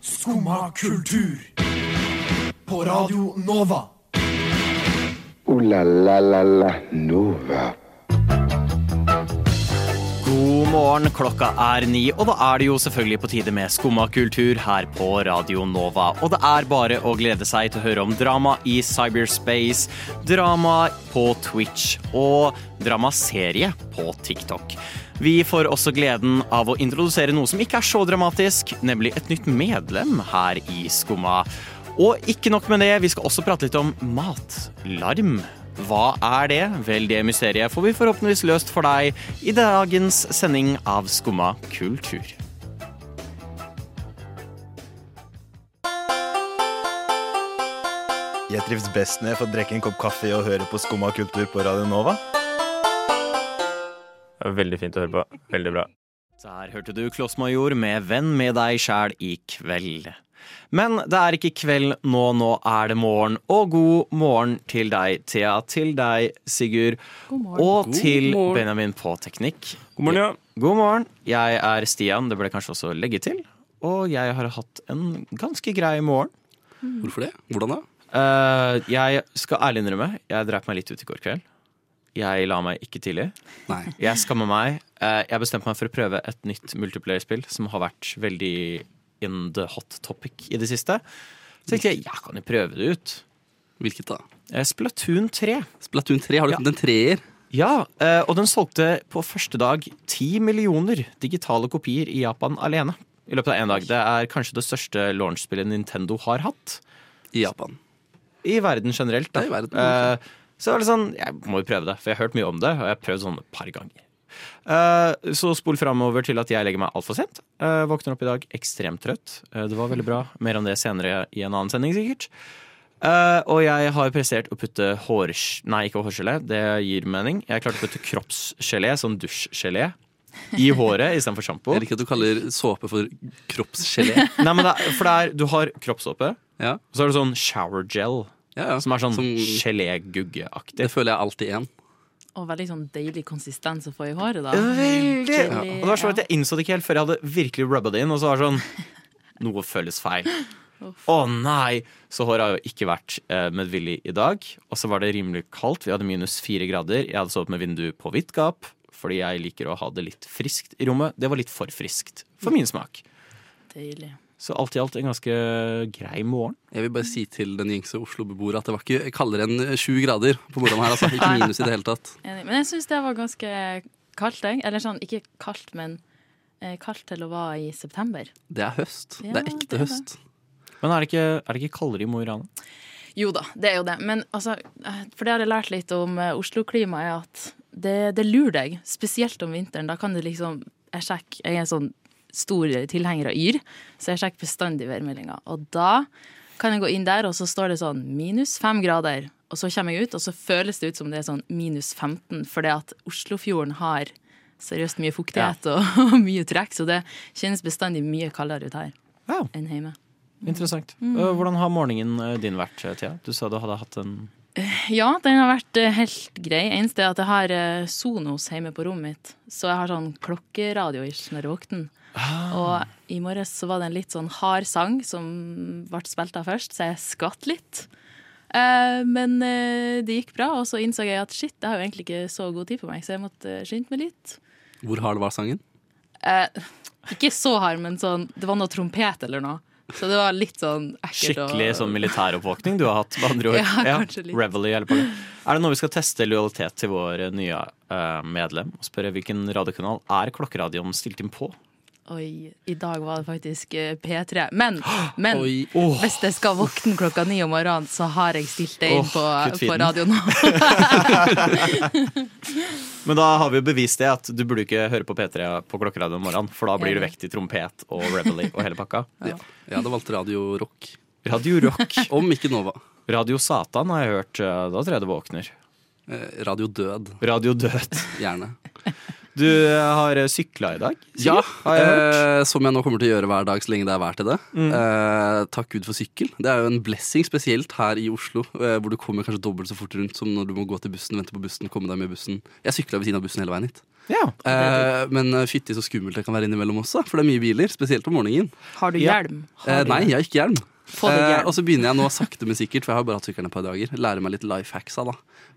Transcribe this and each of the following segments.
Skumma kultur. På Radio Nova. O-la-la-la-la Nova. God morgen, klokka er ni, og da er det jo selvfølgelig på tide med Skumma kultur her på Radio Nova. Og det er bare å glede seg til å høre om drama i cyberspace, drama på Twitch og dramaserie på TikTok. Vi får også gleden av å introdusere noe som ikke er så dramatisk, nemlig et nytt medlem her i Skumma. Og ikke nok med det, vi skal også prate litt om matlarm. Hva er det? Vel, det mysteriet får vi forhåpentligvis løst for deg i dagens sending av Skumma kultur. Jeg trives best når jeg får drikke en kopp kaffe og høre på Skumma kultur på Radio Nova. Veldig fint å høre på. Veldig bra. Der hørte du Klossmajor med 'Venn med deg sjæl i kveld'. Men det er ikke kveld nå, nå er det morgen. Og god morgen til deg, Thea. Til deg, Sigurd. Og til morgen. Benjamin på teknikk. God morgen, ja. God morgen. Jeg er Stian, det ble kanskje også legge til. Og jeg har hatt en ganske grei morgen. Hvorfor det? Hvordan da? Eh, jeg skal ærlig innrømme, jeg dreit meg litt ut i går kveld. Jeg la meg ikke tidlig. Nei. Jeg skammer meg. Eh, jeg bestemte meg for å prøve et nytt multiplayer-spill som har vært veldig in the hot topic i det siste. Så tenkte jeg jeg kan jo prøve det ut. Hvilket da? Eh, Splatoon 3. Splatoon 3. Har du Ja. funnet en treer? Ja, eh, og den solgte på første dag ti millioner digitale kopier i Japan alene. I løpet av én dag. Det er kanskje det største launchspillet Nintendo har hatt. I Japan. I verden generelt. Da. I verden. Eh, så var det sånn, jeg må jo prøve det, for jeg har hørt mye om det, og jeg har prøvd sånn et par ganger. Eh, så spol framover til at jeg legger meg altfor sent. Uh, våkner opp i dag ekstremt trøtt. Eh, det var veldig bra. Mer om det senere i en annen sending, sikkert. Eh, og jeg har prestert å putte hår... Nei, ikke hårgelé, det gir mening. Jeg klarte å putte kroppsgelé, sånn dusjgelé, i håret istedenfor sjampo. Jeg liker at du kaller såpe for kroppsgelé. Nei, men det er, for det er, du har kroppssåpe, Ja. og så har du sånn shower gel, Ja, ja. som er sånn Som- geléguggeaktig. Det føler jeg alltid igjen. Og veldig sånn deilig konsistens å få i håret, da. Veldig. Ja. Og det var sånn at Jeg innså det ikke helt før jeg hadde virkelig rubba det inn. Og så var det sånn Noe føles feil. Å nei! Så håret har jo ikke vært eh, medvillig i dag. Og så var det rimelig kaldt. Vi hadde minus fire grader. Jeg hadde sovet med vindu på vidt gap fordi jeg liker å ha det litt friskt i rommet. Det var litt for friskt for min smak. Deilig. Så alt i alt en ganske grei morgen. Jeg vil bare si til den gjengse Oslo-beboere at det var ikke kaldere enn sju grader på morgenen her. Altså. Ikke minus i det hele tatt. Enig. Men jeg syns det var ganske kaldt, jeg. Eller sånn, ikke kaldt, men eh, kaldt til å være i september. Det er høst. Ja, det er ekte det er det. høst. Men er det ikke, er det ikke kaldere i Mo i Rana? Jo da, det er jo det. Men altså, eh, for det har jeg lært litt om eh, Oslo-klimaet, er at det, det lurer deg. Spesielt om vinteren. Da kan du liksom Jeg sjekker, jeg er en sånn stor tilhenger av Yr, så jeg sjekker bestandig værmeldinga. Og da kan jeg gå inn der, og så står det sånn minus fem grader. Og så kommer jeg ut, og så føles det ut som det er sånn minus 15, fordi at Oslofjorden har seriøst mye fuktighet og mye trekk, så det kjennes bestandig mye kaldere ut her Ja, enn hjemme. interessant. Mm. Hvordan har morgenen eh, din vært, eh, Thea? Du sa du hadde hatt en Ja, den har vært eh, helt grei. Eneste er at jeg har eh, Sonos hjemme på rommet mitt. Så jeg har sånn klokkeradio-ish når jeg våkner. Og i morges så var det en litt sånn hard sang som ble spilt av først, så jeg skvatt litt. Eh, men eh, det gikk bra, og så innså jeg at shit, jeg har jo egentlig ikke så god tid på meg, så jeg måtte skynde meg litt. Hvor hard var sangen? Eh, ikke så hard, men sånn Det var noe trompet eller noe. Så det var litt sånn ekkelt. og- Skikkelig sånn militæroppvåkning du har hatt, med andre ord. Ja, kanskje litt. Reveille. Er det noe vi skal teste lojalitet til vår nye eh, medlem? Og spørre hvilken radiokanal er klokkeradioen stilt inn på? Oi, i dag var det faktisk eh, P3. Men, men Oi. hvis jeg skal våkne klokka ni om morgenen, så har jeg stilt det inn oh, på, på radioen. Men da har vi jo bevist det at du burde ikke høre på P3 på klokkeradioen om morgenen, for da blir du vekt i trompet og Rebelly og hele pakka. Ja. Jeg hadde valgt Radio Rock. Radio Rock. Om ikke Nova. Radio Satan har jeg hørt. eh, Da tror jeg du våkner. Eh, Radio Død, Radio Død. gjerne. Du eh, har sykla i dag? Ja, jeg eh, som jeg nå kommer til å gjøre hver dag så lenge det er vær til det. Mm. Eh, takk Gud for sykkel. Det er jo en blessing, spesielt her i Oslo, eh, hvor du kommer kanskje dobbelt så fort rundt som når du må gå til bussen, vente på bussen, komme deg med bussen. Jeg sykla ved siden av bussen hele veien hit. Ja. Eh, men eh, fytti så skummelt det kan være innimellom også, for det er mye biler. Spesielt om morgenen. Har du Ja. hjelm? Eh, Har du nei, jeg har ikke hjelm. Eh, og så begynner jeg nå sakte, men sikkert, for jeg har bare hatt sykkelen et par dager, lære meg litt life hacks av da.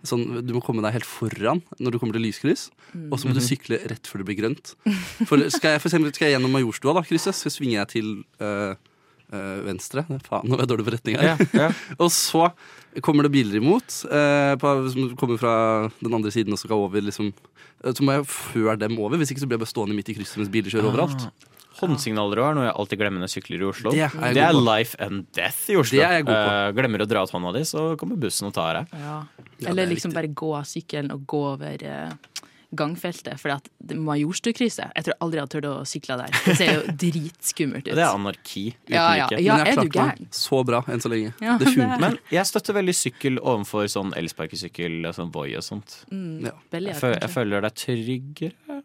Sånn, du må komme deg helt foran når du kommer til lyskryss, og så må du sykle rett før det blir grønt. For skal jeg, for eksempel, skal jeg gjennom Majorstua, da, krysset, så svinger jeg til øh, øh, venstre. Faen, nå er jeg dårlig på retning her. Ja, ja. Og så kommer det biler imot, øh, på, som kommer fra den andre siden og skal over. Liksom. Så må jeg føre dem over, hvis ikke så blir jeg bare stående midt i krysset mens biler kjører overalt. Håndsignaler er noe jeg alltid glemmer når jeg sykler i Oslo. Det er Det er life and death i Oslo. Det er jeg god på. Eh, glemmer å dra ut hånda di, så kommer bussen og tar deg. Ja. Eller er liksom bare gå av sykkelen og gå over uh, gangfeltet. For at det Majorstukrysset Jeg tror aldri jeg hadde turt å sykle der. Det ser jo dritskummelt ut. Det er anarki Ja, ja, ja. Er du gæren? så bra enn så lenge. Ja, det funker. Men jeg støtter veldig sykkel overfor sånn elsparkesykkel, sånn Voi og sånt. Ja. Jeg, føler, jeg føler det er tryggere.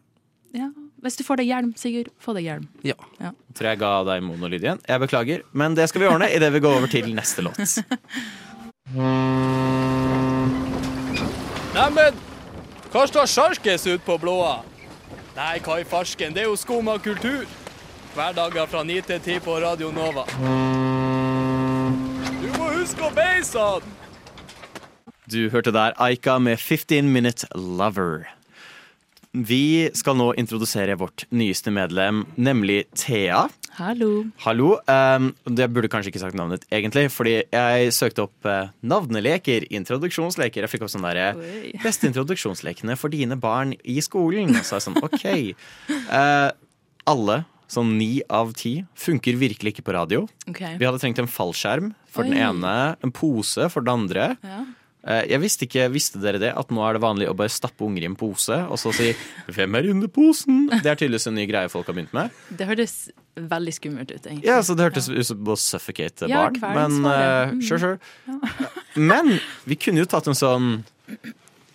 Ja. Hvis du får deg hjelm, Sigurd, få deg hjelm. Ja. Tror jeg ga deg monolyd igjen. Jeg beklager, men det skal vi ordne idet vi går over til neste låt. Neimen, hva står sjarkes ut på blåa? Nei, hva i farsken, det er jo skum av kultur. Hverdager fra 9 til 10 på Radio Nova. Du må huske å beise den! Du hørte der Aika med 15 Minute Lover. Vi skal nå introdusere vårt nyeste medlem, nemlig Thea. Hallo. Hallo. Um, jeg burde kanskje ikke sagt navnet egentlig, fordi jeg søkte opp uh, navneleker, introduksjonsleker. Jeg fikk opp sånn derre Beste introduksjonslekene for dine barn i skolen. Og så er jeg sånn, OK. Uh, alle, sånn ni av ti, funker virkelig ikke på radio. Okay. Vi hadde trengt en fallskjerm for den ene, en pose for den andre. Ja. Eh, Jeg visste ikke, visste dere det, at nå er det vanlig å bare stappe unger i en pose og så si 'Hvem er under posen?' Det er tydeligvis en ny greie folk har begynt med. Det hørtes veldig skummelt ut, egentlig. Ja, så Det hørtes ut som å suffocate Ja, barn. Men uh, sure, sure, sure. Men vi kunne jo tatt en sånn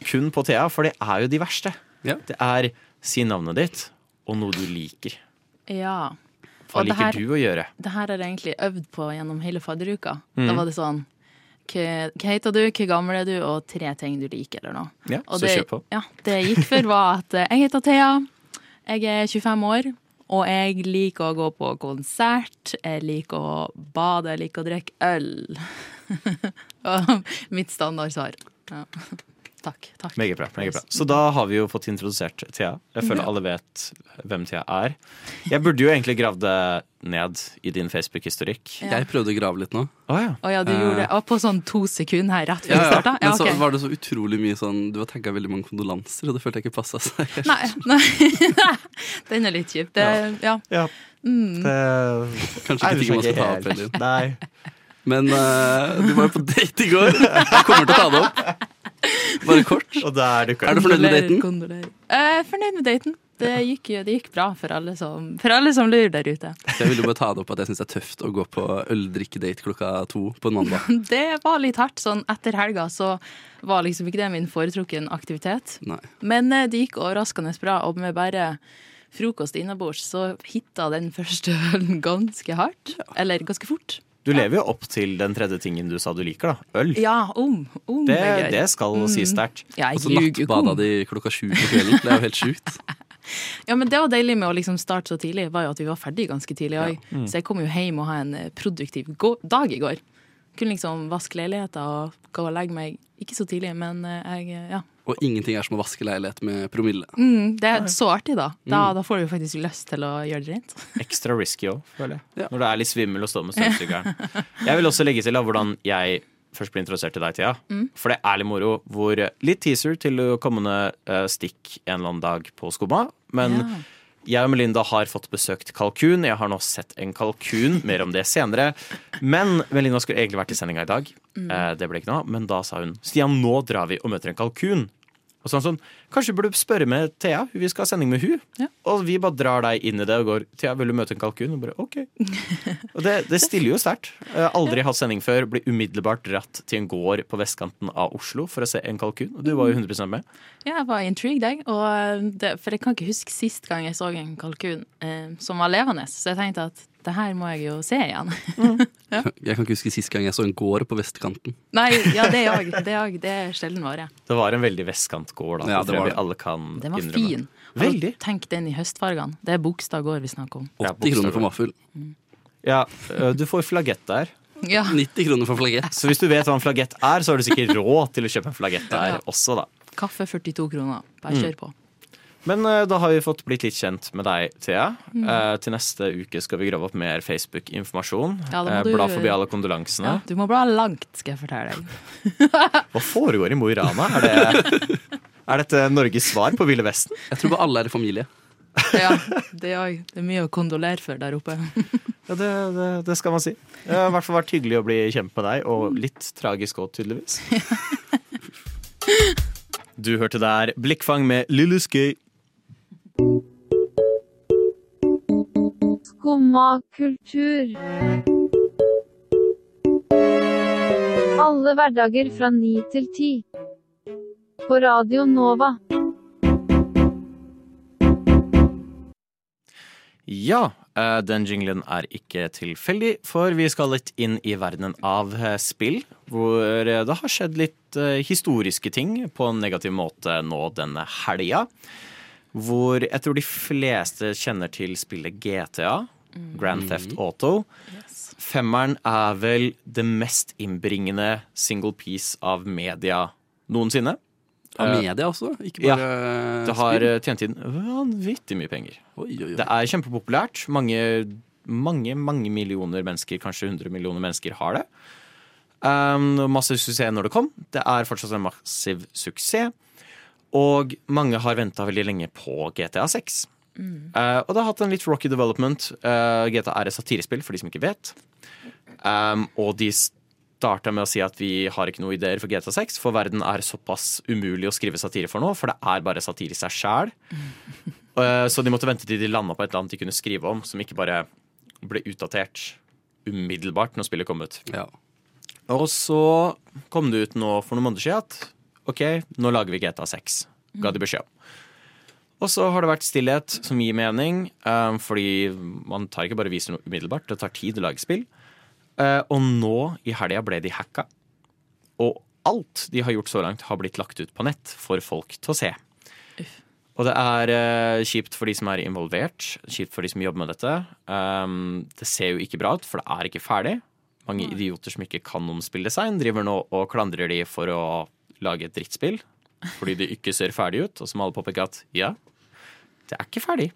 kun på Thea, for det er jo de verste. Ja. Det er si navnet ditt og noe du liker. Ja. Hva Og liker her- du å gjøre? Det her har jeg egentlig øvd på gjennom hele fadderuka. Mm. Da var det sånn hva heter du, hvor gammel er du, og tre ting du liker, eller noe. Ja, Og så det, kjør på. Ja, det jeg gikk for, var at eh, jeg heter Thea, jeg er 25 år, og jeg liker å gå på konsert, jeg liker å bade, jeg liker å drikke øl. og mitt standardsvar. Ja. Takk. takk. Meget bra. meget bra. Så da har vi jo fått introdusert Thea. Jeg føler alle vet hvem Thea er. Jeg burde jo egentlig gravd det ned i din Facebook-historikk. Ja. Jeg prøvde å grave litt nå. Å ja. Oh, ja, du gjorde det og på sånn to sekunder her rett før vi starta? Men så var det så utrolig mye sånn Du har tagga veldig mange kondolanser, og det følte jeg ikke passa seg. Nei, nei. den er litt kjip. Det, ja. ja. Mm. Det Kanskje ikke ting man skal ta opp heller. Nei. Men uh, du var jo på date i går. Jeg kommer til å ta det opp. Bare kort. Og der dukker Er du fornøyd med daten? Eh, fornøyd med daten. Det gikk, det gikk bra for alle, som, for alle som lurer der ute. Jeg ville jo bare ta det opp at jeg syns det er tøft å gå på øldrikkedate klokka to på en mandag. Det var litt hardt. Sånn etter helga så var liksom ikke det min foretrukken aktivitet. Nei. Men eh, det gikk overraskende bra, og med bare frokost innabords så hitta den første ølen ganske hardt. Eller ganske fort. Du lever jo opp til den tredje tingen du sa du liker, da. Øl. Ja, om. om Det, er gøy. det skal sies sterkt. Ja, Og så om. nattbada de klokka sju på kvelden. Det er jo helt sjukt. Ja, men det var deilig med å liksom starte så tidlig, var jo at vi var ferdig ganske tidlig òg. Mm. Så jeg kom jo hjem og ha en eh, produktiv dag i går. Kunne liksom vaske leiligheter og gå og legge meg. Ikke så tidlig, men eh, jeg ja. Og ingenting er som å vaske leilighet med promille. Mm, det er så artig, da. Da, Mm. da får du faktisk lyst til å gjøre det rent. Ekstra risky òg, føler jeg. Ja. Når det er litt svimmel å stå med støvsugeren. Jeg vil også legge til da, hvordan jeg først ble introdusert til deg, Thea. Mm. For det er litt moro. Hvor litt teaser til kommende eh, stikk en eller annen dag på Skumma. Men Ja. jeg og Melinda har fått besøkt kalkun. Jeg har nå sett en kalkun. Mer om det senere. Men Melinda skulle egentlig vært i sendinga i dag. Mm. Eh, det ble ikke noe. Men da sa hun Stian, nå drar vi og møter en kalkun. Og sånn sånn, Kanskje burde du spørre med Thea, vi skal ha sending med hun Ja. Og vi bare drar deg inn i det og går Thea, vil du møte en kalkun? Og bare OK. og det, det stiller jo sterkt. Aldri hatt sending før. Blir umiddelbart dratt til en gård på vestkanten av Oslo for å se en kalkun. Og du var jo 100 med. Ja, jeg var intrigued, jeg. Og det, for jeg kan ikke huske sist gang jeg så en kalkun eh, som var levende. Så jeg tenkte at det her må jeg jo se igjen. Jeg kan ikke huske sist gang jeg så en gård på vestkanten. Nei, ja, det òg. Det, er det er sjelden vare. Det var en veldig vestkantgård. Da. Ja, det det tror var jeg vi alle kan Den var innrømme. fin. Veldig. Tenk den i høstfargene. Det er Bogstad gård vi snakker om. 80 kroner for vaffel. Ja, øh, du får flagett der. Ja. 90 kroner for flagett. Så hvis du vet hva en flagett er, så har du sikkert råd til å kjøpe en flagett der også, da. Kaffe 42 kroner. Bare Mm. kjør på. Men uh, da har vi fått blitt litt kjent med deg, Thea. Eh, til neste uke skal vi grave opp mer Facebook-informasjon. Ja, du- Bla forbi alle kondolansene. Ja, du må bla langt, skal jeg fortelle deg. Hva foregår i Mo i Rana? Er, det, er dette Norges svar på Ville Vesten? Jeg tror bare alle er i familie. Ja, det er, det er mye å kondolere for der oppe. Ja, det, det, det skal man si. Det har i hvert fall vært hyggelig å bli kjent med deg, og litt tragisk òg, tydeligvis. Du hørte der Blikkfang med Lillus Skøy. Skumma kultur. Alle hverdager fra ni til ti. På Radio Nova. Ja, eh, den jinglen er ikke tilfeldig, for vi skal litt inn i verdenen av eh, spill. Hvor eh, det har skjedd litt historiske ting på en negativ måte nå denne helga. Hvor jeg tror de fleste kjenner til spillet GTA, Grand Theft Auto. Femmeren er vel det mest innbringende single piece av media noensinne. Av Eh, media også, ikke ja, Det har spill. eh, tjent inn vanvittig mye penger. Oi, oi, oi. Det er kjempepopulært. Mange, mange mange millioner mennesker, kanskje 100 millioner mennesker, har det. Um, masse suksess når det kom. Det er fortsatt en massiv suksess. Og mange har venta veldig lenge på GTA 6. Uh, og det har hatt en litt rocky development. Uh, GTA er et satirespill, for de som ikke vet. Um, og de starta med å si at vi har ikke noen ideer for GTA 6, for verden er såpass umulig å skrive satire for nå, for det er bare satire i seg sjæl. Uh, Så de måtte vente til de landa på et eller annet de kunne skrive om, som ikke bare ble utdatert umiddelbart når spillet kom ut. Ja. Og så kom det ut nå for noen måneder siden at OK, nå lager vi GTA 6. Ga de beskjed om. Og så har det vært stillhet som gir mening, um, fordi man tar ikke bare viser noe umiddelbart. Det tar tid å lage spill. Uh, og nå i helga ble de hacka. Og alt de har gjort så langt, har blitt lagt ut på nett for folk til å se. Og det er eh, kjipt for de som er involvert, kjipt for de som jobber med dette. Det ser jo ikke bra ut, for det er ikke ferdig. Mange idioter som ikke kan om spilldesign, driver nå og klandrer de for å lage et drittspill. Fordi det ikke ser ferdig ut, og som alle påpeke at ja, det er ikke ferdig.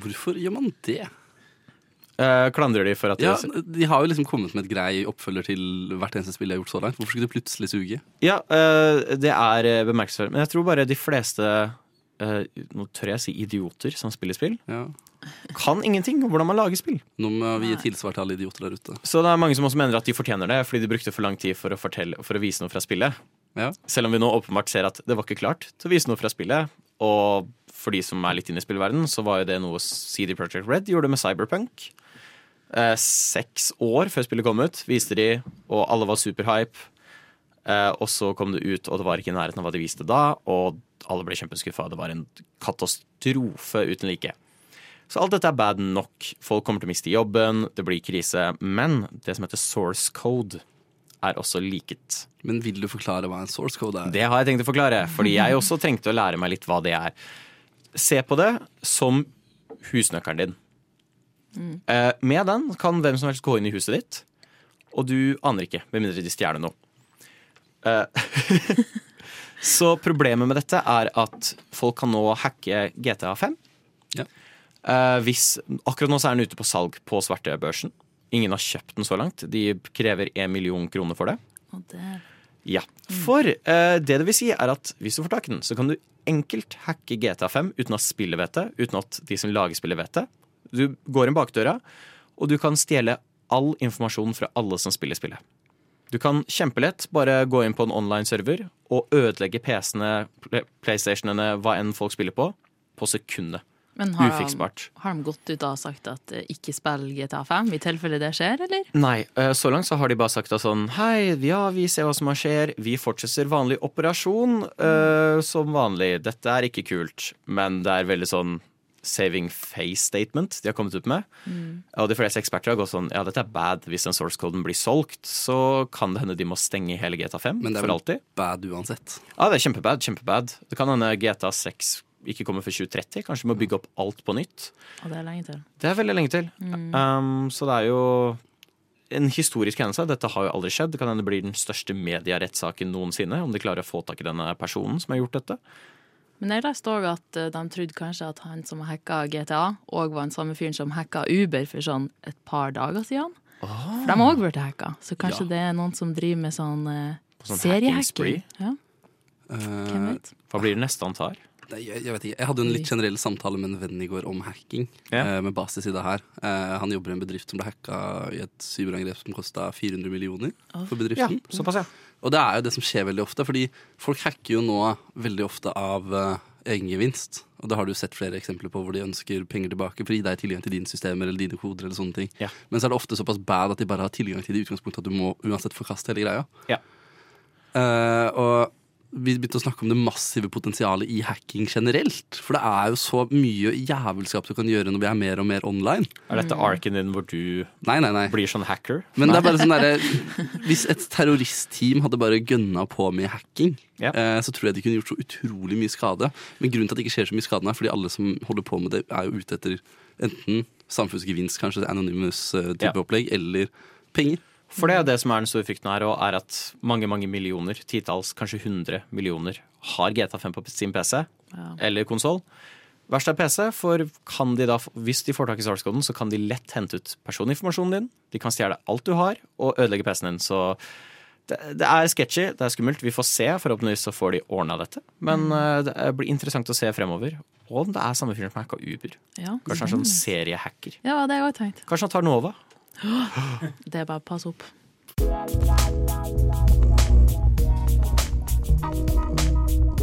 Hvorfor gjør man det? Uh, klandrer de for at Ja, det, De har jo liksom kommet med et grei oppfølger til hvert eneste spill de har gjort så langt. Hvorfor skulle det plutselig suge? Ja, uh, det er eh, bemerkelsesverdig. Men jeg tror bare de fleste uh, Nå tør jeg si idioter som spiller spill, Ja. kan ingenting om hvordan man lager spill. Nå må vi gi tilsvar til alle idioter der ute. Så det er mange som også mener at de fortjener det, fordi de brukte for lang tid for å, fortelle, for å vise noe fra spillet. Ja. Selv om vi nå åpenbart ser at det var ikke klart til å vise noe fra spillet. Og for de som er litt inne i spillverden, så var jo det noe CD Projekt Red gjorde med Cyberpunk. Eh, seks år før spillet kom ut, viste de, og alle var superhype. Eh, og så kom det ut, og det var ikke i nærheten av hva de viste da. Og alle ble kjempeskuffa. Det var en katastrofe uten like. Så alt dette er bad nok. Folk kommer til å miste jobben, det blir krise. Men det som heter source code, er også liket. Men vil du forklare hva en source code er? Det har jeg tenkt å forklare, fordi jeg også trengte å lære meg litt hva det er. Se på det som husnøkkelen din. Mm. med den kan hvem som helst gå inn i huset ditt, og du aner ikke, med mindre de stjeler noe. Eh, så problemet med dette er at folk kan nå hacke GTA 5. Ja. Eh, hvis, akkurat nå så er den ute på salg på svartebørsen. Ingen har kjøpt den så langt. De krever en million kroner for det. Og det Ja, for eh, det det vil si er at hvis du får tak i den, så kan du enkelt hacke GTA 5 uten at spillet vet det, uten at de som lager spillet vet det. Du går inn bakdøra, og du kan stjele all informasjon fra alle som spiller spillet. Du kan kjempelett bare gå inn på en online server og ødelegge PC-ene, Play- PlayStationene, hva enn folk spiller på, på sekundet. Men har de, har de gått ut og sagt at eh, ikke spill GTA 5, i tilfelle det skjer, eller? Nei, eh, så langt så har de bare sagt at sånn Hei, ja, vi ser hva som skjer. Vi fortsetter vanlig operasjon eh, som vanlig. Dette er ikke kult, men det er veldig sånn saving face statement de har kommet ut med. Og de fleste eksperter har gått sånn Ja, dette er bad. Hvis den source coden blir solgt, så kan det hende de må stenge hele GTA 5 Men det er for vel bad uansett. Ja, det er kjempebad. kjempebad. Det kan hende GTA 6 ikke kommer før 2030. Kanskje vi må bygge opp alt på nytt. Og det er lenge til. Det er veldig lenge til. Um, så det er jo en historisk hendelse. Dette har jo aldri skjedd. Det kan hende det blir den største medierettssaken noensinne, om de klarer å få tak i denne personen som har gjort dette. Men jeg leste òg at eh, de trodde kanskje at han som hacka GTA, òg var den samme fyren som hacka Uber for sånn et par dager siden. For de har òg blitt hacka, så kanskje Ja. det er noen som driver med sånn, eh, sånn seriehacking. Ja, hvem Eh, vet? Hva blir det neste han tar? Nei, jeg, jeg vet ikke. Jeg hadde en litt generell samtale med en venn i går om hacking. Ja. eh, med basis i det her. Eh, han jobber i en bedrift som ble hacka i et cyberangrep som kosta 400 millioner for Ja, bedriften. såpass, ja. Og det er jo det som skjer veldig ofte, fordi folk hacker jo nå veldig ofte av uh, egengevinst. Og det har du sett flere eksempler på hvor de ønsker penger tilbake for å gi deg tilgang til dine systemer eller dine koder. eller sånne ting. Ja. Men så er det ofte såpass bad at de bare har tilgang til det i utgangspunktet at du må uansett forkaste hele greia. Ja. Uh, og vi begynte å snakke om det massive potensialet i hacking generelt. For det er jo så mye jævelskap du kan gjøre når vi er mer og mer online. Er dette arken din hvor du Nei, nei, nei. blir sånn hacker? Men det er bare sånn der, Hvis et terroristteam hadde bare gønna på med hacking, Ja. eh, så tror jeg de kunne gjort så utrolig mye skade. Men grunnen til at det ikke skjer så mye skade, er fordi alle som holder på med det, er jo ute etter enten samfunnsgevinst, kanskje anonymous eh, type Ja. opplegg, eller penger. For det er det som er den store frykten her, og er at mange mange millioner, titalls, kanskje 100 millioner, har GTA5 på sin PC Ja. eller konsoll. Verst er PC, for kan de da, hvis de får tak i source-koden, så kan de lett hente ut personinformasjonen din. De kan stjele alt du har, og ødelegge PC-en din. Så det, det er sketchy, det er skummelt. Vi får se. Forhåpentligvis så får de ordna dette. Men mm. det blir interessant å se fremover. Og om det er samme fyren som hacka Uber. Ja. Kanskje han er sånn seriehacker. ja, det har jeg tenkt. Kanskje han tar Nova. Det er bare å passe opp.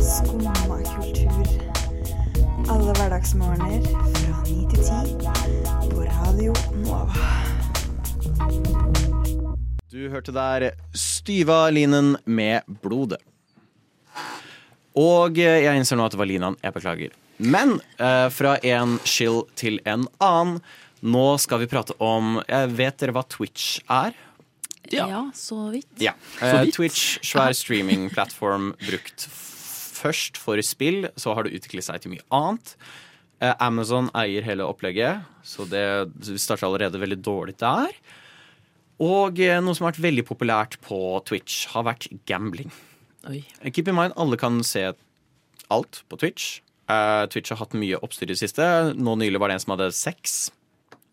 Skumma kultur. Alle hverdagsmorgener fra ni til ti på Radio Nova. Du hørte der Styva linen med blodet. Og jeg innser nå at det var linaen. Jeg beklager. Men eh, fra en chill til en annen. Nå skal vi prate om Jeg vet dere hva Twitch er? Ja, så vidt. Ja. Så Eh, vidt. Twitch, svær streamingplattform brukt først for spill, så har det utviklet seg til mye annet. Eh, Amazon eier hele opplegget, så det starter allerede veldig dårlig der. Og eh, noe som har vært veldig populært på Twitch, har vært gambling. Oi. Keep in mind, alle kan se alt på Twitch. Twitch har hatt mye oppstyr i det siste. Nå nylig var det en som hadde sex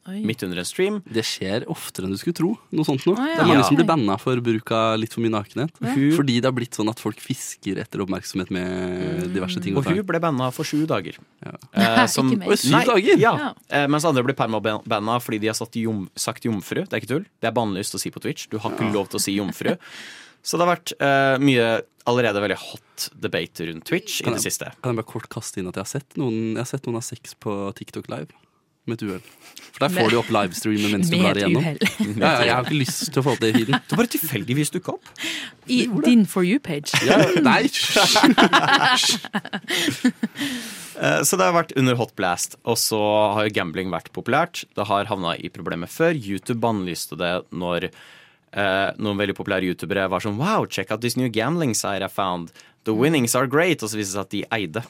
Oi. midt under en stream. Det skjer oftere enn du skulle tro. Noe sånt noe. Ah, ja. Det er mange Ja. som blir banna for bruk av litt for mye nakenhet. Hun- Fordi det har blitt sånn at folk fisker etter oppmerksomhet med diverse ting. Og og hun ble banna for sju dager. Ja. Eh, som, Ikke mer. Oi, syv Nei, dager? Ja. Ja. Eh, mens andre blir permabanna fordi de har satt jom, sagt jomfru. Det er ikke tull. Det er bannlyst å si på Twitch. Du har ikke lov til å si jomfru. Så det har vært eh, mye allerede veldig hot debate rundt Twitch i det jeg- siste. Kan jeg bare kort kaste inn at jeg har sett noen, jeg har sett noen av sex på TikTok Live med et uhell. For der får de opp livestreamen mens du blar igjennom. Ja, ja, jeg har ikke lyst til å få opp det i feeden. Det bare tilfeldigvis dukka opp. I din For you-page. Ja, nei, hysj. Eh, Så det har vært under hot blast. Og så har jo gambling vært populært. Det har havna i problemer før. YouTube bannlyste det når eh, noen veldig populære youtubere var sånn Wow, check out this new gambling site I found. The winnings are great. Og så viste det seg at de eide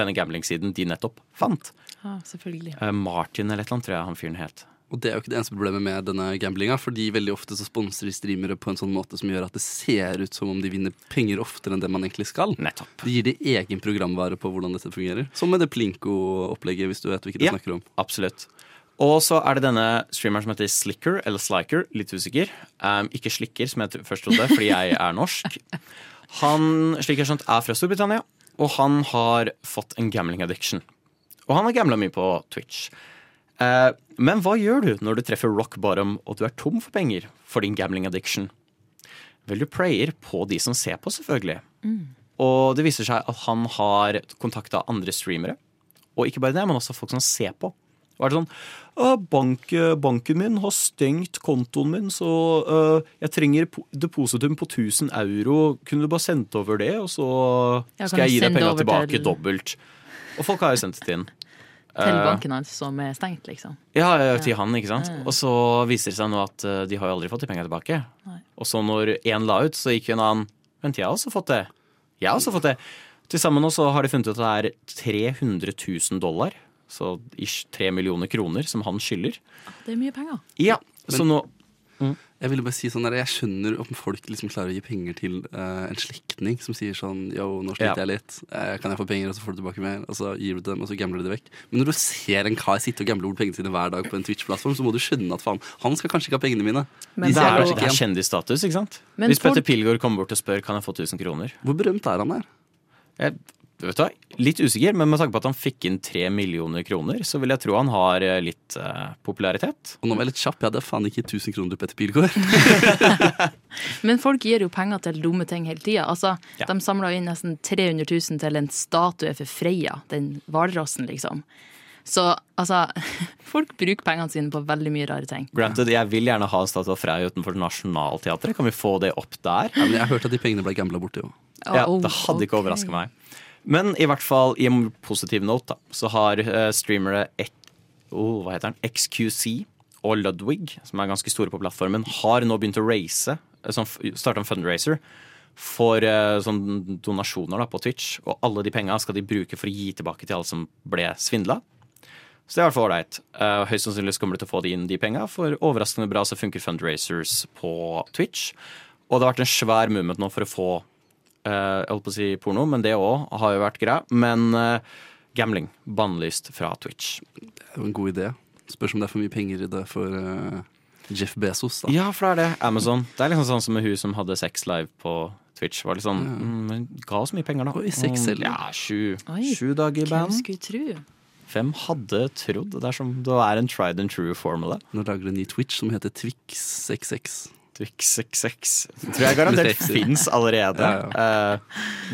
denne gambling-siden de nettopp fant. Ja, selvfølgelig. Eh, Martin eller et eller annet, tror jeg han fyren het. Og det er jo ikke det eneste problemet med denne gamblinga, fordi veldig ofte så sponser de streamere på en sånn måte som gjør at det ser ut som om de vinner penger oftere enn det man egentlig skal. Nettopp. De gir det egen programvare på hvordan dette fungerer. Som med det Plinko-opplegget, hvis du vet hvilket jeg Ja. snakker om. Absolutt. Og så er det denne streameren som heter Slicker, eller Sliker, litt usikker. Um, ikke Slikker, som jeg først trodde, fordi jeg er norsk. Han Slikker skjønt er fra Storbritannia, og han har fått en gambling addiction. Og han har gambla mye på Twitch. Eh, men hva gjør du når du treffer rock bottom og du er tom for penger for din gambling addiction? Vel, du prayer på de som ser på, selvfølgelig. Og det viser seg at han har kontakta andre streamere. Og ikke bare det, men også folk som ser på. Og er det sånn bank, Banken min har stengt kontoen min, så uh, jeg trenger depositum på 1000 euro. Kunne du bare sendt over det, og så skal jeg jeg gi deg penga tilbake til- dobbelt. Og folk har jo sendt det inn. Til banken hans som er stengt, liksom. ja, ja, til han, ikke sant. Og så viser det seg nå at eh, de har jo aldri fått de penga tilbake. Nei. Og så når én la ut, så gikk jo en annen Vent, jeg har også fått det. Jeg har også fått det. Til sammen nå så har de funnet ut at det er 300 000 dollar, så ish 3 millioner kroner, som han skylder. Det er mye penger. Ja, så nå Jeg ville bare si sånn der, jeg skjønner om folk liksom klarer å gi penger til eh, en slektning som sier sånn Yo, nå sliter Ja. jeg litt. Eh, kan jeg få penger, og så får du tilbake mer? Og så gir du dem, og så gambler du det vekk. Men når du ser en kar sitte og gamble bort pengene sine hver dag på en Twitch-plattform, så må du skjønne at faen, han skal kanskje ikke ha pengene mine. Men De det er, det er kjendisstatus, ikke sant? Men Hvis Petter Pilgaard kommer bort og spør kan jeg få 1000 kroner Hvor berømt er han der? jeg, vet du hva? Litt usikker, men med tanke på at han fikk inn 3 millioner kroner, så vil jeg tro han har eh, litt eh, popularitet. Og nå var jeg litt kjapp, jeg hadde faen ikke 1000 kroner til Petter Pilgaard. Men folk gir jo penger til dumme ting hele tida. Altså, Ja. De samla inn nesten 300 000 til en statue for Freya, den hvalrossen, liksom. Så altså Folk bruker pengene sine på veldig mye rare ting. Granted, jeg vil gjerne ha en statue av Freia utenfor Nationaltheatret. Kan vi få det opp der? Ja, men jeg har hørt at de pengene ble gambla borte jo. Ja, oh, Det hadde ikke ok. overraska meg. Men i hvert fall, i en positiv note, da, så har eh, streamere oh? XQC og Ludwig, som er ganske store på plattformen, har nå begynt å race, sånn, starte en fundraiser for eh, sånn donasjoner da, på Twitch. Og alle de penga skal de bruke for å gi tilbake til alle som ble svindla. Så det er i hvert fall ålreit. Høyst sannsynlig kommer de til å få de inn de penga, for overraskende bra så funker fundraisers på Twitch. Og det har vært en svær movement nå for å få jeg holdt på å si porno, men det òg har jo vært greia. Men eh, gambling bannlyst fra Twitch. Det er jo en god idé. Spørs om det er for mye penger i det for eh, Jeff Bezos, da. Ja, for det er det. Amazon. Det er liksom sånn som med hun som hadde sex live på Twitch. Var litt sånn, mm, men ga oss mye penger, da. Oi, sex eller? selv. Ja, sju, Oi, sju dager i Hvem skulle tro? Hvem hadde trodd? Det er som det er en tried and true formula. Nå lager de en ny Twitch som heter Twix66. Twix 66. Tror jeg garantert fins allerede. Ja, Eh,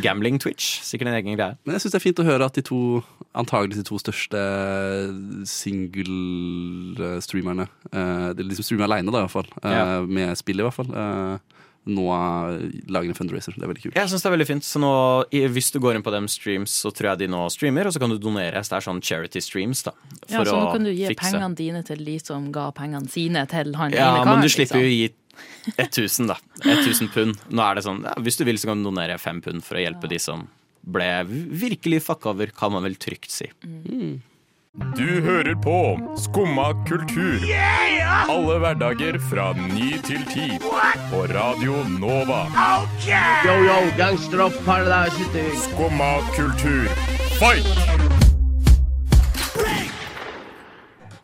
gambling Twitch, sikkert en egen greie. Men jeg syns det er fint å høre at de to antagelig de to største single-streamerne uh, De som streamer aleine, da, i hvert fall. Uh, Ja. Med spill, i hvert fall. Uh, nå lager en fundraiser. Det er veldig kult. Jeg synes det er veldig fint. Så nå, Hvis du går inn på dem streams, så tror jeg de nå streamer, og så kan du donere. Så det er sånn charity streams, da. Ja, så nå kan du gi fikse. pengene dine til de som ga pengene sine til han Ja, ene men du slipper jo liksom. å gi 1000, da. 1000 pund. Nå er det sånn, ja, Hvis du vil, så kan du donere 5 pund for å hjelpe de som ble virkelig fucka over, kan man vel trygt si. Du hører på Skumma kultur. Alle hverdager fra ny til ti. På Radio Nova. Yo, yo, gangsteropp, paradise. Skumma kultur, fight!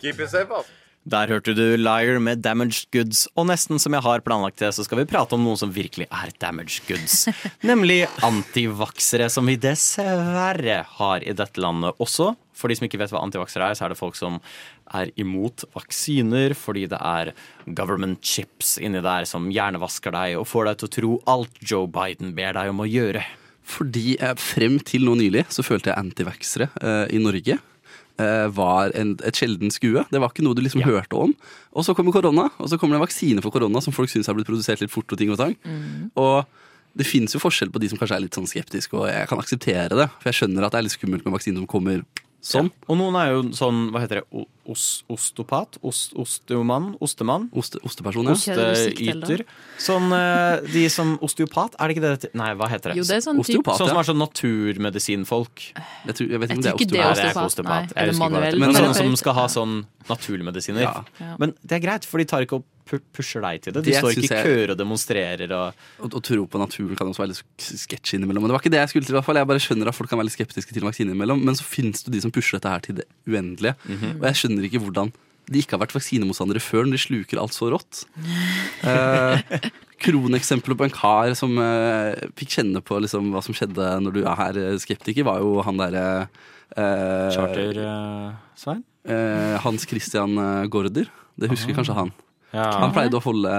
Keep it safe, ass. Der hørte du Liar med Damaged Goods, og nesten som jeg har planlagt det, så skal vi prate om noe som virkelig er damaged goods. Nemlig antivaksere, som vi dessverre har i dette landet også. For de som ikke vet hva antivaksere er, så er det folk som er imot vaksiner fordi det er government chips inni der som hjernevasker deg og får deg til å tro alt Joe Biden ber deg om å gjøre. Fordi frem til nå nylig så følte jeg antivaksere eh, i Norge var en, et sjelden skue. Det var ikke noe du liksom hørte om. Og så kommer korona, og så kommer det en vaksine for korona som folk syns har blitt produsert litt fort og ting og tang. Og det fins jo forskjell på de som kanskje er litt sånn skeptiske, og jeg kan akseptere det. For jeg skjønner at det er litt skummelt med vaksiner som kommer sånn. Og noen er jo sånn, hva heter det, os, ostopat? Ost, osteomann? Ostemann? Oste, osteperson, ja. Er? Osteyter. Sånn eh, de som osteopat, er det ikke det det? Nei, hva heter det? Jo, det er sånn typ Osteopat, Sånn som er sånn naturmedisinfolk. Jeg, tror, jeg vet Jeg ikke om det er osteopat. Nei, det er ikke osteopat. Nei, Jeg er det ikke manuell. Men sånne som skal ha sånn naturmedisiner. Ja. Ja. Men det er greit, for de tar ikke og pusher deg til det. De Det står ikke i køer og demonstrerer og Å, og tro på naturen kan også være litt sketsj innimellom. Men det var ikke det jeg skulle til. i hvert fall Jeg bare skjønner at folk kan være litt skeptiske til vaksine innimellom. Men så finnes det de som pusher dette her til det uendelige. Mhm. Og jeg skjønner ikke hvordan de ikke har vært vaksinemotstandere før, når de sluker alt så rått. Eh, Kroneksempelet på en kar som eh, fikk kjenne på liksom, hva som skjedde når du er her eh, skeptiker, var jo han derre eh, Charter-Svein? Hans Christian eh, Gaarder. Det husker kanskje han. Ja. Han pleide å holde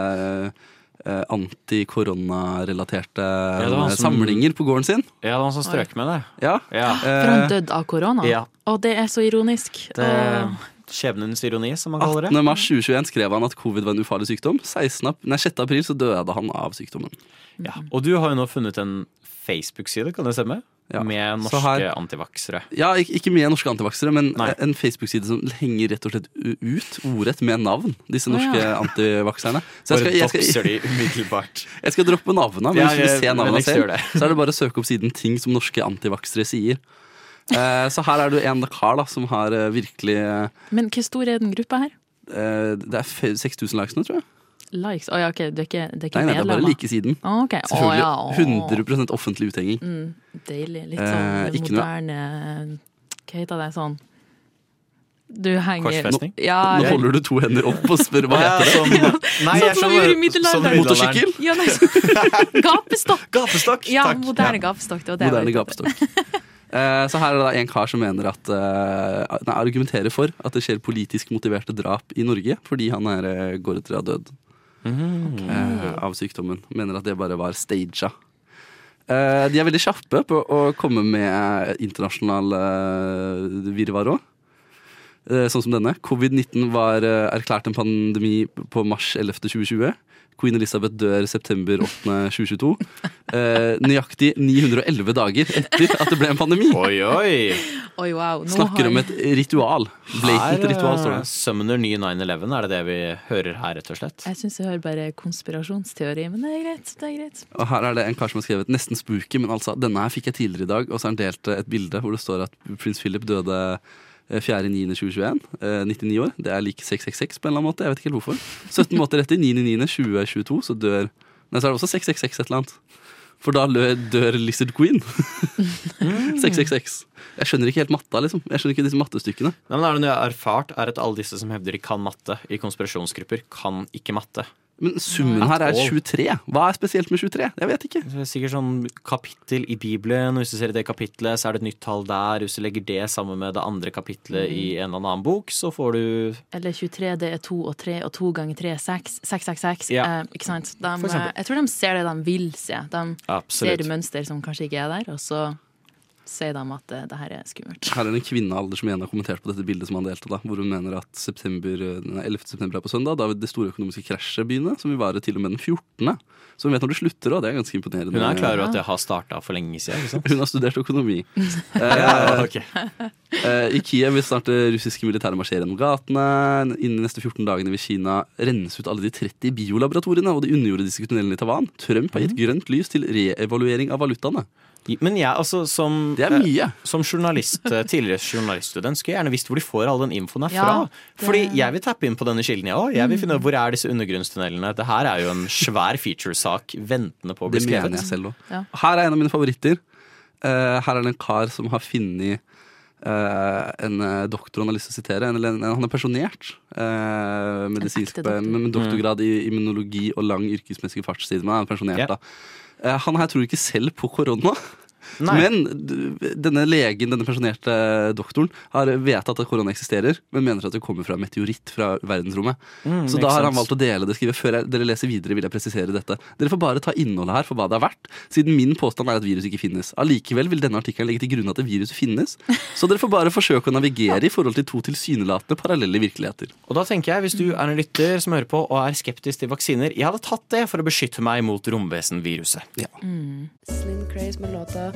eh, anti-korona-relaterte eh, som- samlinger på gården sin. ja, det var han som strøk med det. Ja. Ja. For han Eh, døde av korona? Ja. Og det er så ironisk. Det Åh. Skjebnens ironi, som man kaller 18. mars 2021 skrev han at covid var en ufarlig sykdom. 16. ap- Nei, 6. april så døde han av sykdommen. Ja. Og du har jo nå funnet en Facebook-side, kan det stemme? Ja. med norske her- antivaksere. Ja, ikke, med norske antivaksere, men Nei. en Facebook-side som henger rett og slett ut, ordrett med navn. Disse norske ja. antivakserne. Så jeg skal, jeg, skal, jeg skal droppe navnene, men hvis du vil se navnene selv, så er det bare å søke opp siden ting som norske antivaksere sier. Eh, så her er du en kar da, som har eh, virkelig eh, Men hvor stor er den gruppa her? Det er 6000 likes nå, tror jeg. Likes? Å ja, ok, det er ikke, det er ikke Nei, nei, det er bare likesiden. like siden. Selvfølgelig. Oh, ja, oh. 100 offentlig uthenging. Mm, deilig. Litt Eh, sånn noe- moderne Hva heter det sånn Du henger Korsfesting? Ja, Nå holder du to hender opp og spør hva ja, heter det. sånn- Nei, Sånn som vi gjorde i middelalderen. Sånn Motorsykkel? Ja, nei, så- gapestokk! Gapestokk, Ja, moderne gapestokk. Det var det jeg Moderne var ute etter. gapestokk. Eh, Så her er det en kar som mener at eh, Nei, argumenterer for at det skjer politisk motiverte drap i Norge fordi han er, eh, går etter å ha dødd eh, av sykdommen. Mener at det bare var staged. De er veldig kjappe på å komme med internasjonal virvar òg. Sånn som denne. Covid-19 var erklært en pandemi på mars 11. 2020. Queen Elizabeth dør september 8. 2022. Eh, nøyaktig 911 dager etter at det ble en pandemi. Oi, oi. Oi, wow. Nå Snakker har- om et ritual. Blatant Her, ritual, står det. Summoner ny 9-11, er det det vi hører her, rett og slett? Jeg syns jeg hører bare konspirasjonsteori, men det er greit. det er greit. Og her er det en kar som har skrevet nesten spooky, men altså, denne her fikk jeg tidligere i dag, og så har han delt eh, et bilde hvor det står at prins Philip døde 4.9.2021, eh, 99 år. Det er lik 666 på en eller annen måte, jeg vet ikke helt hvorfor. 17 måter etter, 9.9.2022, så dør Nei, så er det også 666 et eller annet. For da dør Lizard Queen. 666. Jeg skjønner ikke helt matta, liksom. Jeg skjønner ikke disse mattestykkene. Nei, men er det noe jeg har erfart, er at alle disse som hevder de kan matte i konspirasjonsgrupper, kan ikke matte. Men summen her er 23. Hva er spesielt med 23? Jeg vet ikke. Det er sikkert sånn kapittel i Bibelen, og hvis du ser i det kapitlet, så er det et nytt tall der. Hvis du legger det sammen med det andre kapitlet i en eller annen bok, så får du Eller 23, det er 2 og 3, og 2 ganger 3 er 6. 666. Ja. Eh, ikke sant? De, eh, jeg tror de ser det de vil se. De Absolutt. ser mønster som kanskje ikke er der, og så sier de at det, det her er skummelt. Her er det en kvinnealder som igjen har kommentert på dette bildet som han delte, da, hvor hun mener at september, 11. september er på søndag. Da vil det store økonomiske krasjet begynne, som vil vare til og med den 14. Så hun vet når det slutter, og det er ganske imponerende. Hun er klar over at det har starta for lenge siden. ikke sant? Hun har studert økonomi. Eh, okay. eh, I Kiev vil starte russiske militære marsjere gjennom gatene. Innen de neste 14 dagene vil Kina rense ut alle de 30 biolaboratoriene og de underjordiske tunnelene i Tavan. Trump har gitt grønt lys til reevaluering av valutaene. Men jeg, altså, som, Det er mye. eh, som journalist, eh, tidligere journaliststudent skulle jeg gjerne visst hvor de får all den infoen er Ja, fra. det- Fordi jeg vil tappe inn på denne kilden, jeg òg. Jeg vil finne ut hvor er disse undergrunnstunnelene. Det her er jo en svær featuresak ventende på å bli Det skrevet. mener jeg selv òg. Ja. Her er en av mine favoritter. Uh, her er det en kar som har funnet Uh, en eh, doktor han har lyst til å sitere. En, en, han er pensjonert. Uh, medisinsk med, med doktorgrad i immunologi og lang yrkesmessig fartstid. Men han er pensjonert, yeah. da. Eh, han her tror ikke selv på korona. Nei. Men denne legen, denne pensjonerte doktoren, har vedtatt at korona eksisterer, men mener at det kommer fra en meteoritt fra verdensrommet. Mm, Så da har han valgt å dele det. Skrive før jeg, dere leser videre, vil jeg presisere dette. Dere får bare ta innholdet her for hva det er verdt, siden min påstand er at virus ikke finnes. Allikevel vil denne artikkelen legge til grunn at det viruset finnes, så dere får bare forsøke å navigere i forhold til to tilsynelatende parallelle virkeligheter. Og da tenker jeg, Hvis du er en lytter som hører på og er skeptisk til vaksiner, jeg hadde tatt det for å beskytte meg mot romvesenviruset. Slim Craze med låta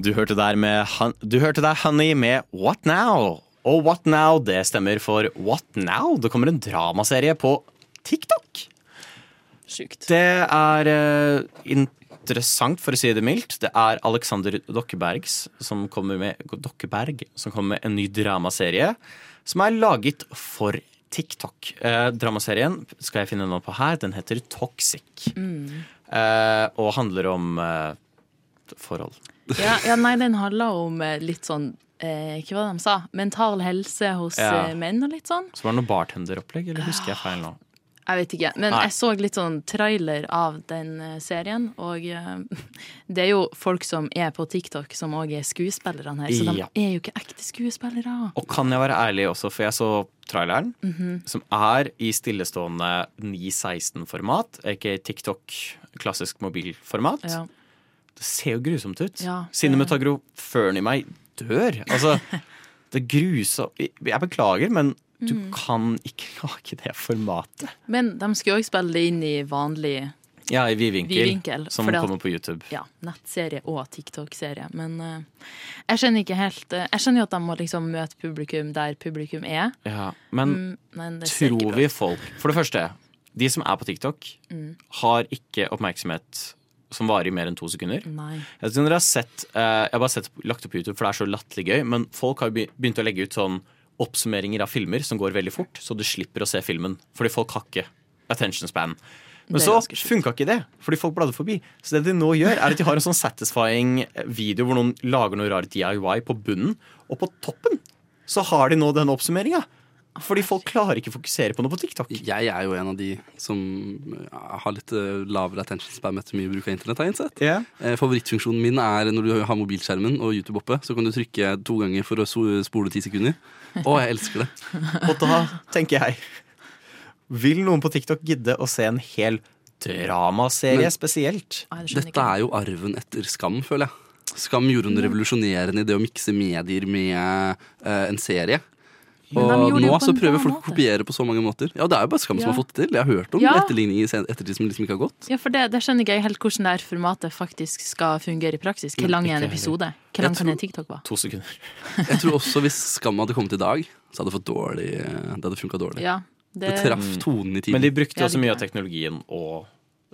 Du hørte der, med, hørte der Honey med What Now? Og What Now, det stemmer for What Now? Det kommer en dramaserie på TikTok. Sykt. Det er uh, interessant, for å si det mildt. Det er Alexander Dokkebergs som kommer med, Dokkeberg som kommer med en ny dramaserie som er laget for TikTok. Eh, dramaserien skal jeg finne noe på her. Den heter Toxic. Mm. Eh, og handler om eh, forhold. Ja, ja, nei, den handler om eh, litt sånn eh, Hva var det de sa? Mental helse hos Ja. eh, menn og litt sånn. Så var det noe bartenderopplegg, eller husker jeg feil nå? Jeg vet ikke, men Nei. jeg så litt sånn trailer av den eh, serien, og eh, det er jo folk som er på TikTok som òg er skuespillerne her, så de er jo ikke ekte skuespillere. Og kan jeg være ærlig også, for jeg så traileren, Mhm. som er i stillestående 916-format, ikke TikTok, klassisk mobilformat. Ja. Det ser jo grusomt ut. Ja, Cinematograføren i meg dør. Altså, det er grusomt Jeg beklager, men du mm. kan ikke lage det formatet. Men de skulle òg spille det inn i vanlig Ja, i vidvinkel, som fordi kommer på YouTube. Ja, nettserie og TikTok-serie. Men uh, jeg skjønner ikke helt uh, Jeg skjønner jo at de må liksom møte publikum der publikum er. Ja, men Mm, men det tror vi folk For det første, de som er på TikTok, Mm. har ikke oppmerksomhet som varer i mer enn to sekunder. Nei. Jeg, vet dere har sett, eh, jeg har bare sett lagt opp på YouTube, for det er så latterlig gøy. Men folk har begynt å legge ut sånn oppsummeringer av filmer som går veldig fort, så du slipper å se filmen. Fordi folk har ikke attention span. Men så funka ikke det, fordi folk bladde forbi. Så det de nå gjør, er at de har en sånn satisfying video hvor noen lager noe rart DIY på bunnen, og på toppen så har de nå denne oppsummeringa. Fordi folk klarer ikke å fokusere på noe på TikTok. Jeg er jo en av de som eh, har litt eh, lavere attention spam etter mye bruk av internett. har innsett. Eh, Favorittfunksjonen min er når du har mobilskjermen og YouTube oppe, så kan du trykke to ganger for å spole ti sekunder. Å, jeg elsker det. Og da tenker jeg Vil noen på TikTok gidde å se en hel dramaserie Men- spesielt? Dette er jo arven etter Skam, føler jeg. Skam gjorde noe revolusjonerende i det å mikse medier med uh, en serie. Og nå så prøver folk å kopiere på så mange måter. Ja, det er jo bare Skam som har fått det til. Jeg har hørt om Ja. etterligning i ettertid som liksom ikke har gått. Ja, for det, det skjønner ikke jeg helt hvordan det her formatet faktisk skal fungere i praksis. Hvor lang er en episode? Hvor lang kan en TikTok være? To sekunder. Jeg tror også hvis Skam hadde kommet i dag, så hadde det fått dårlig Det hadde funka dårlig. Ja, det, det- traff tonen i tiden. Men de brukte også mye av teknologien og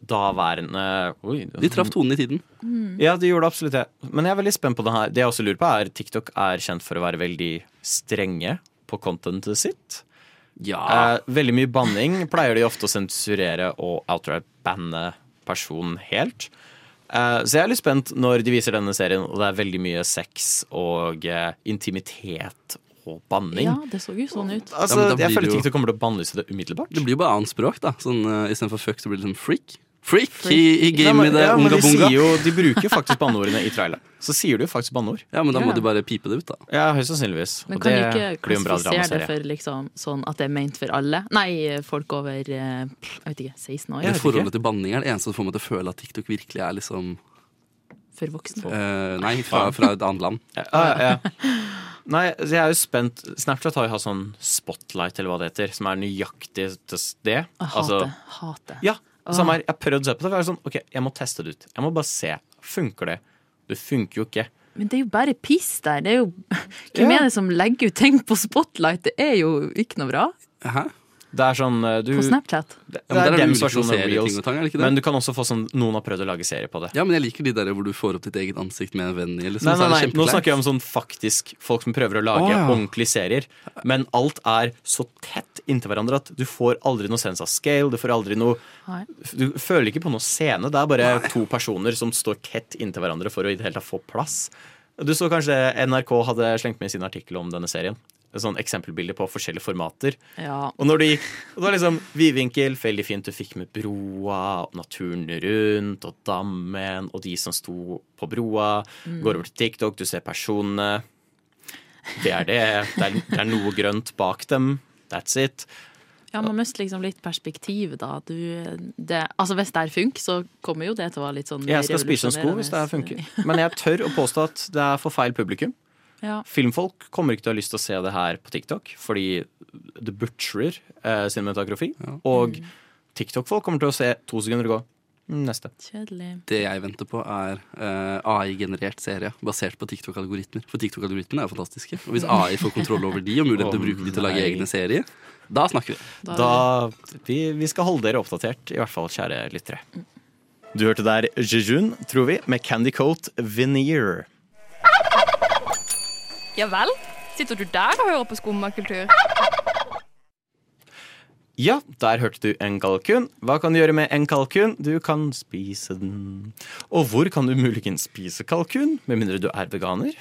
daværende Oi. De traff tonen i tiden. Mm. Ja, de gjorde absolutt det. Men jeg er veldig spent på det her. Det jeg også lurer på, er TikTok er kjent for å være veldig strenge på contentet sitt. Ja. Eh, veldig mye banning pleier de ofte å sensurere og outright banne personen helt. Eh, så jeg er litt spent når de viser denne serien, og det er veldig mye sex og eh, intimitet og banning. Ja, det så jo sånn ut. Altså, Ja, jeg føler føler det kommer til å bannlyse det umiddelbart. Det blir jo bare annet språk, da. Sånn, uh, Istedenfor fuck, så blir det liksom freak. Freak! Freak. i, i gamet Ja, ja, de, jo, de bruker faktisk banneordene i traileren. Så sier du jo faktisk banneord. Ja, men da må Ja. du bare pipe det ut, da. Ja, høyst sannsynligvis. Men Og kan det du ikke blir jo en bra klassifisere det for liksom, sånn at det er ment for alle? Nei, folk over eh, jeg vet ikke, 16 år? Det forholdet til banning er det eneste som får meg til å føle at TikTok virkelig er liksom For voksne? Uh, Nei, fra, fra et annet land. Ja, ja, ja. Nei, jeg er jo spent. Snapchat har jo hatt sånn spotlight, eller hva det heter, som er nøyaktig til det. Jeg hater, hater. ja, samme her. Jeg har prøvd å se på det. for Jeg er sånn, ok, jeg må teste det ut. Jeg må bare se. Funker det? Det funker jo ikke. Men det er jo bare piss der. Det er jo Ja. Er det som legger ut ting på Spotlight? Det er jo ikke noe bra. Hæ? Det er sånn eh, du, På Snapchat. Det, Ja, men der er det det er versjon av Reels. og tang, er det? Men du kan også få sånn Noen har prøvd å lage serie på det. Ja, men jeg liker de der hvor du får opp ditt eget ansikt med en venn i. Liksom, Nei, så nei, nei, Nå snakker jeg om sånn faktisk folk som prøver å lage oh, ja. ordentlige serier. Men alt er så tett inntil hverandre at du får aldri noe sense av scale. Du får aldri noe Nei. Du føler ikke på noe scene. Det er bare to personer som står tett inntil hverandre for å i det hele tatt få plass. Du så kanskje NRK hadde slengt med sin artikkel om denne serien. Sånn eksempelbilder på forskjellige formater. Ja. Og når de og det var liksom vidvinkel, veldig fint. Du fikk med broa, og naturen rundt, og dammen, og de som sto på broa. Mm. Går over til TikTok, du ser personene. Det er det. Det er, det er noe grønt bak dem. That's it. Ja, man mister liksom litt perspektiv, da. Du, det, altså Hvis det her funker, så kommer jo det til å være litt sånn Jeg skal spise en sko hvis det her funker. Men jeg tør å påstå at det er for feil publikum. Ja. Filmfolk kommer ikke til å ha lyst til å se det her på TikTok, fordi det butcherer eh, cinematografi. Og TikTok-folk kommer til å se to sekunder gå. Mm, Neste. Kjedelig. Det jeg venter på, er uh, AI-generert serie basert på TikTok-algoritmer. For TikTok-algoritmene er fantastiske. Og hvis AI får kontroll over de og mulighet til å Å, bruke de til å lage egne serier, da snakker vi. Da, vi, vi skal holde dere oppdatert, i hvert fall, kjære lyttere. Du hørte der Jejun, tror vi, med Candy Coat Veneer. Ja vel? Sitter du der og hører på skummakultur? Ja, der hørte du en kalkun. Hva kan du gjøre med en kalkun? Du kan spise den. Og hvor kan du muligens spise kalkun, med mindre du er veganer?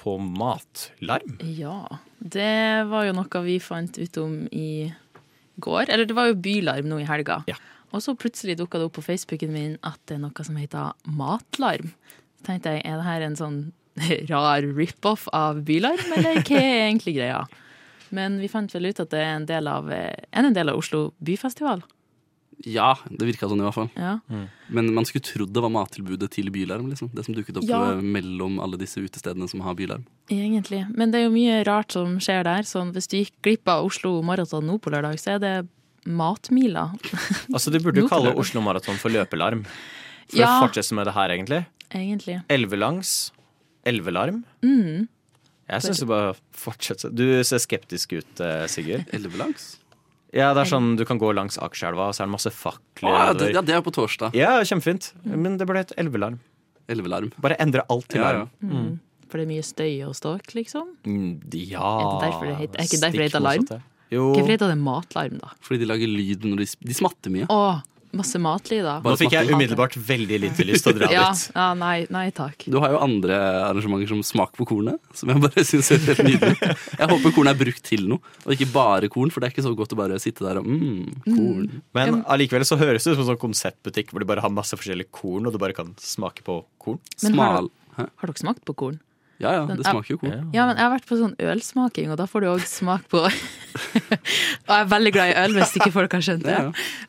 På Matlarm. Ja. Det var jo noe vi fant ut om i går. Eller det var jo bylarm nå i helga. Og så plutselig dukka det opp på Facebooken min at det er noe som heter matlarm. Så tenkte jeg, er det her en sånn rar rip-off av bylarm, eller hva er egentlig greia? Men vi fant vel ut at det er en del av, eh, en del av Oslo byfestival. Ja, det virka sånn i hvert fall. Ja. Men man skulle trodd det var mattilbudet til Bylarm. liksom Det som dukket opp Ja. eh, mellom alle disse utestedene som har Bylarm. Egentlig. Men det er jo mye rart som skjer der. Sånn, hvis du gikk glipp av Oslo Maraton nå på lørdag, så er det matmila. Altså, Du burde jo kalle. Oslo Maraton for løpelarm. For Ja. å fortsette med det her, egentlig. Egentlig. Elvelangs elvelarm. Mm. Jeg syns du bare fortsetter. Du ser skeptisk ut, eh, Sigurd. Elvelangs? Ja, det er sånn du kan gå langs Akerselva, og så er det masse fakler. Ah, ja, det, ja, det er på torsdag. Ja, kjempefint. Men det burde hett elvelarm. Elvelarm. Bare endre alt til Ja, larm. ja. Mm. For det er mye støy og ståk, liksom. Mm, Ja Er det derfor det heter, er ikke derfor det heter larm? Hvorfor heter det matlarm, da? Fordi de lager lyd når de, de smatter mye. Å, masse matlyder. Nå fikk jeg umiddelbart veldig lite lyst til å dra ja, dit. ja, nei, nei takk. Du har jo andre arrangementer som Smak på kornet, som jeg bare syns er helt nydelig. Jeg håper kornet er brukt til noe, og ikke bare korn, for det er ikke så godt å bare sitte der og mm, korn. Men allikevel så høres det ut som en sånn konseptbutikk hvor du bare har masse forskjellige korn, og du bare kan smake på korn. Men har, Smal. dere, har dere smakt på korn? Ja, ja, det smaker jo korn. Ja, men jeg har vært på sånn ølsmaking, og da får du òg smak på Og jeg er veldig glad i øl, hvis ikke folk har skjønt det.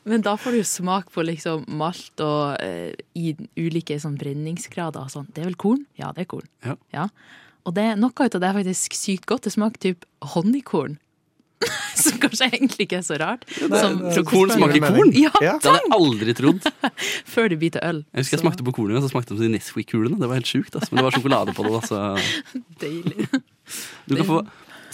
Men da får du jo smak på liksom malt og uh, i ulike sånn brenningsgrader og sånn. Det er vel korn? Ja, det er korn. Ja. Og det, noe av det er faktisk sykt godt. Det smaker typ honningkorn. Som kanskje egentlig ikke er så rart. Som Så korn smaker korn? Ja, Det hadde jeg aldri trodd. Før du biter øl. Jeg husker jeg smakte på kornet, og så smakte det som de Nesquik-kulene. Det var helt sjukt, altså. men det var sjokolade på det. Altså. Deilig. du kan få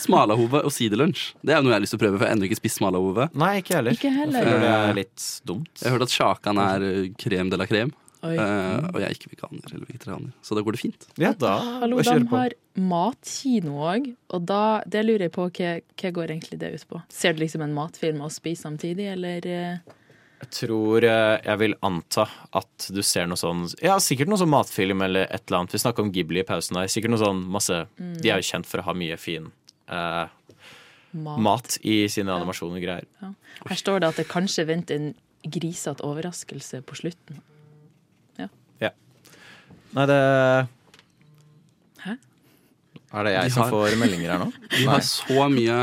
smalahove og siderlunsj. Det er jo noe jeg har lyst til å prøve, for jeg har ennå ikke spist smalahove. Nei, ikke heller. Ikke heller. Jeg føler det er litt dumt. Jeg har hørt at sjakan er eh, krem de la crème. Oi. Eh, og jeg er ikke veganer eller vegetarianer, så da går det fint. Ja, da Hallo, de har matkino òg, og da, det lurer jeg på hva, hva går egentlig det ut på? Ser du liksom en matfilm og spiser samtidig, eller eh? Jeg tror eh, jeg vil anta at du ser noe sånn Ja, sikkert noe sånn matfilm eller et eller annet. Vi snakka om Ghibli i pausen her. Sikkert noe sånn masse Mm. De er jo kjent for å ha mye fin eh, Mat. mat. i sine animasjoner og greier. Ja. Her står det at det kanskje venter en grisete overraskelse på slutten. Nei, det Hæ? Er det De jeg som har- får meldinger her nå? De Nei. har så mye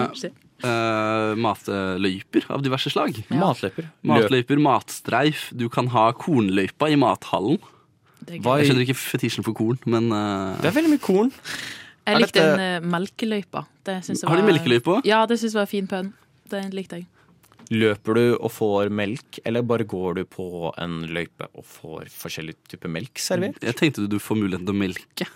uh, matløyper av diverse slag. Matløyper. Matløyper, matstreif. Du kan ha kornløypa i mathallen. Jeg skjønner ikke fetisjen for korn, men uh... Det er veldig mye korn. Jeg likte dette- den uh, melkeløypa. Det jeg Har de var- Ja, det syns jeg var fin pønn. Det likte jeg. Løper du og får melk, eller bare går du på en løype og får forskjellig type melk servert? jeg tenkte du får muligheten til å melke.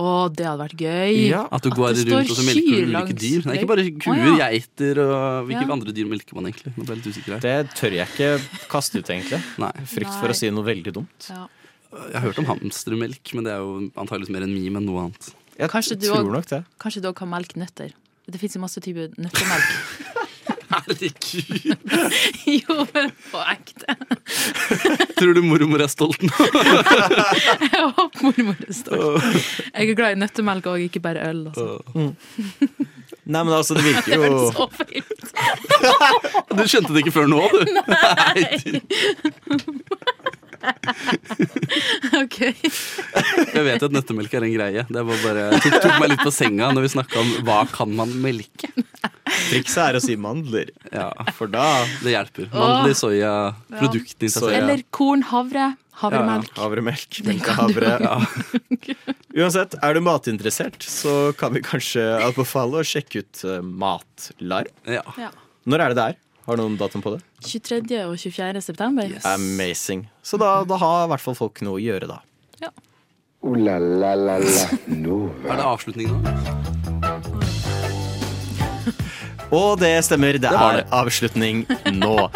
Å, det hadde vært gøy. Ja, At du går det rundt og så melker du ulike dyr. Nei, er ikke bare kuer, ja. geiter og Hvilke Ja. andre dyr melker man egentlig? Nå ble jeg litt usikker her. Det tør jeg ikke kaste ut, egentlig. Nei. Frykt for Nei. å si noe veldig dumt. Ja. Jeg har hørt om hamstermelk, men det er jo antakeligvis mer en meme enn noe annet. Jeg Kanskje du tror også- nok det. Kanskje du òg kan melke nøtter. Det fins jo masse typer nøttemelk. Herregud! jo, men på ekte. Tror du mormor er stolt nå? Jeg håper mormor er stolt. Jeg er glad i nøttemelk og ikke bare øl. Altså. Nei, men altså, det virker Det jo høres så feil. Du skjønte det ikke før nå, du? Nei. OK. Jeg vet at nøttemelk er en greie. Det var bare, tok, tok meg litt på senga når vi snakka om hva kan man melke. Trikset er å si mandler, Ja, for da det hjelper. Mandler, soya, produktene i seg selv. Eller korn, havre. Havremelk. Ja, havremelk, du melkehavre. Uansett, er du matinteressert, så kan vi kanskje anbefale å sjekke ut eh, Matlarm. Ja. Ja. Når er det der? Har du noen datum på det? 23. og 24. september. Amazing. Så da, da har i hvert fall folk noe å gjøre, da. Ooh la la la la Er det avslutning nå? Og det stemmer, det, Det er det. avslutning nå.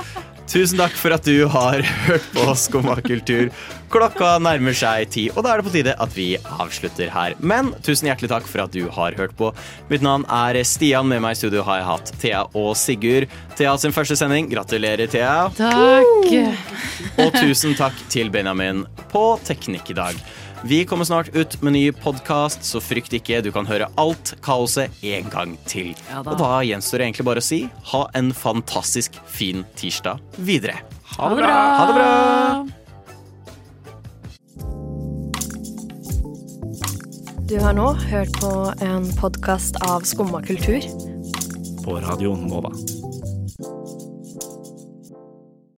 Tusen takk for at du har hørt på Skumma kultur. Klokka nærmer seg ti, og da er det på tide at vi avslutter her. Men tusen hjertelig takk for at du har hørt på. Mitt navn er Stian. Med meg i studio har jeg hatt Thea og Sigurd. Thea sin første sending. Gratulerer, Thea. Takk. Og tusen takk til Benjamin på teknikk i dag. Vi kommer snart ut med ny podkast, så frykt ikke. Du kan høre alt kaoset en gang til. Ja da. Og da gjenstår det egentlig bare å si ha en fantastisk fin tirsdag videre. Ha det bra. Ha det bra. Du har nå hørt på en podkast av Skumma kultur. På radioen Nova.